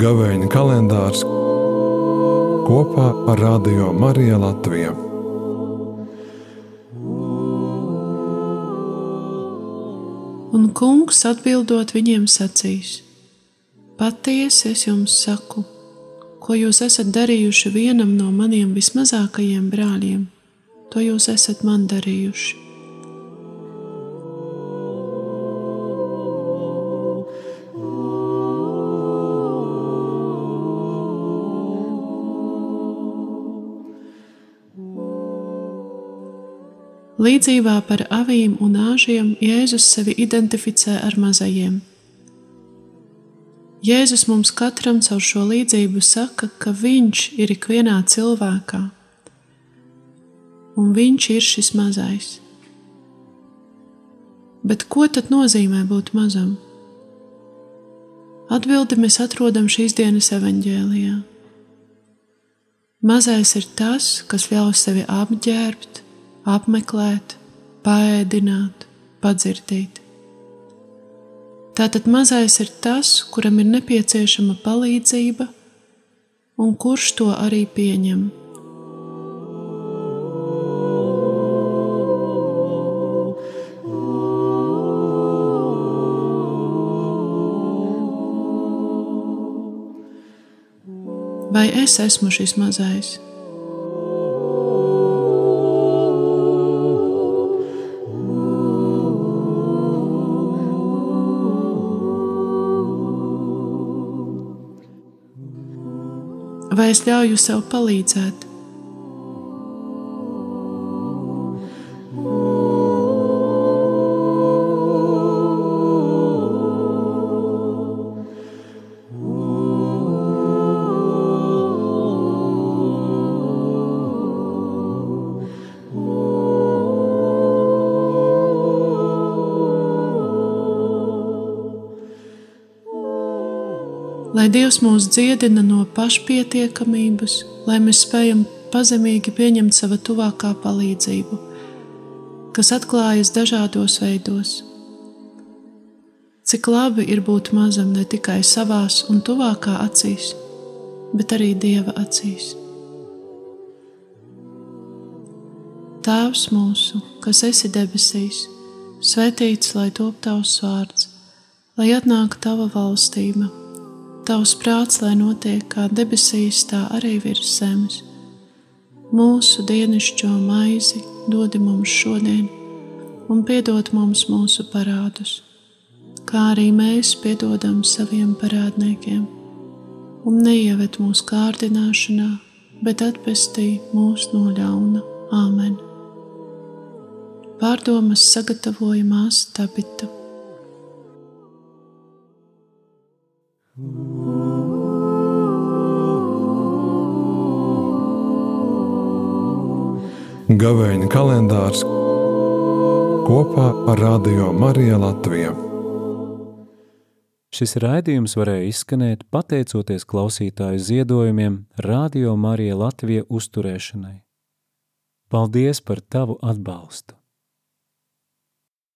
Gavēņa kalendārs kopā ar Radio Mariju Latviju. Un kungs atbildot viņiem sacīs: Patiesi es jums saku, ko jūs esat darījuši vienam no maniem vismazākajiem brāļiem, to jūs esat man darījuši. Līdzībā par avīm un āžiem Jēzus sevi identificē ar mazajiem. Jēzus mums katram caur šo līdzību saka, ka Viņš ir ikvienā cilvēkā, un Viņš ir šis mazais. Bet ko tad nozīmē būt mazam? Atbildi mēs atrodam šīs dienas evaņģēlijā. Mazais ir tas, kas ļauj sevi apģērbt, apmeklēt, paēdināt, padzirdīt. Tātad mazais ir tas, kuram ir nepieciešama palīdzība, un kurš to arī pieņem. Vai es esmu šis mazais? Vai es ļauju sev palīdzēt? Lai Dievs mūs dziedina no pašpietiekamības, lai mēs spējam pazemīgi pieņemt sava tuvākā palīdzību, kas atklājas dažādos veidos. Cik labi ir būt mazam ne tikai savās un tuvākā acīs, bet arī Dieva acīs. Tēvs mūsu, kas esi debesīs, svētīts lai top tavs vārds, lai atnāktu tava valstība Tavs prāts, lai notiek kā debesīs, tā arī virs zemes. Mūsu dienascho maizi dod mums šodien, un piedod mums mūsu parādus, kā arī mēs piedodam saviem parādniekiem. Un neieved mūsu kārdināšanā, bet atpestī mūs no ļauna. Āmen! Pārdomas sagatavojumās Tabita. Gavēņa kalendārs kopā ar Radio Mariju Latviju. Šis raidījums varēja izskanēt pateicoties klausītāju ziedojumiem Radio Marija Latvija uzturēšanai. Paldies par tavu atbalstu!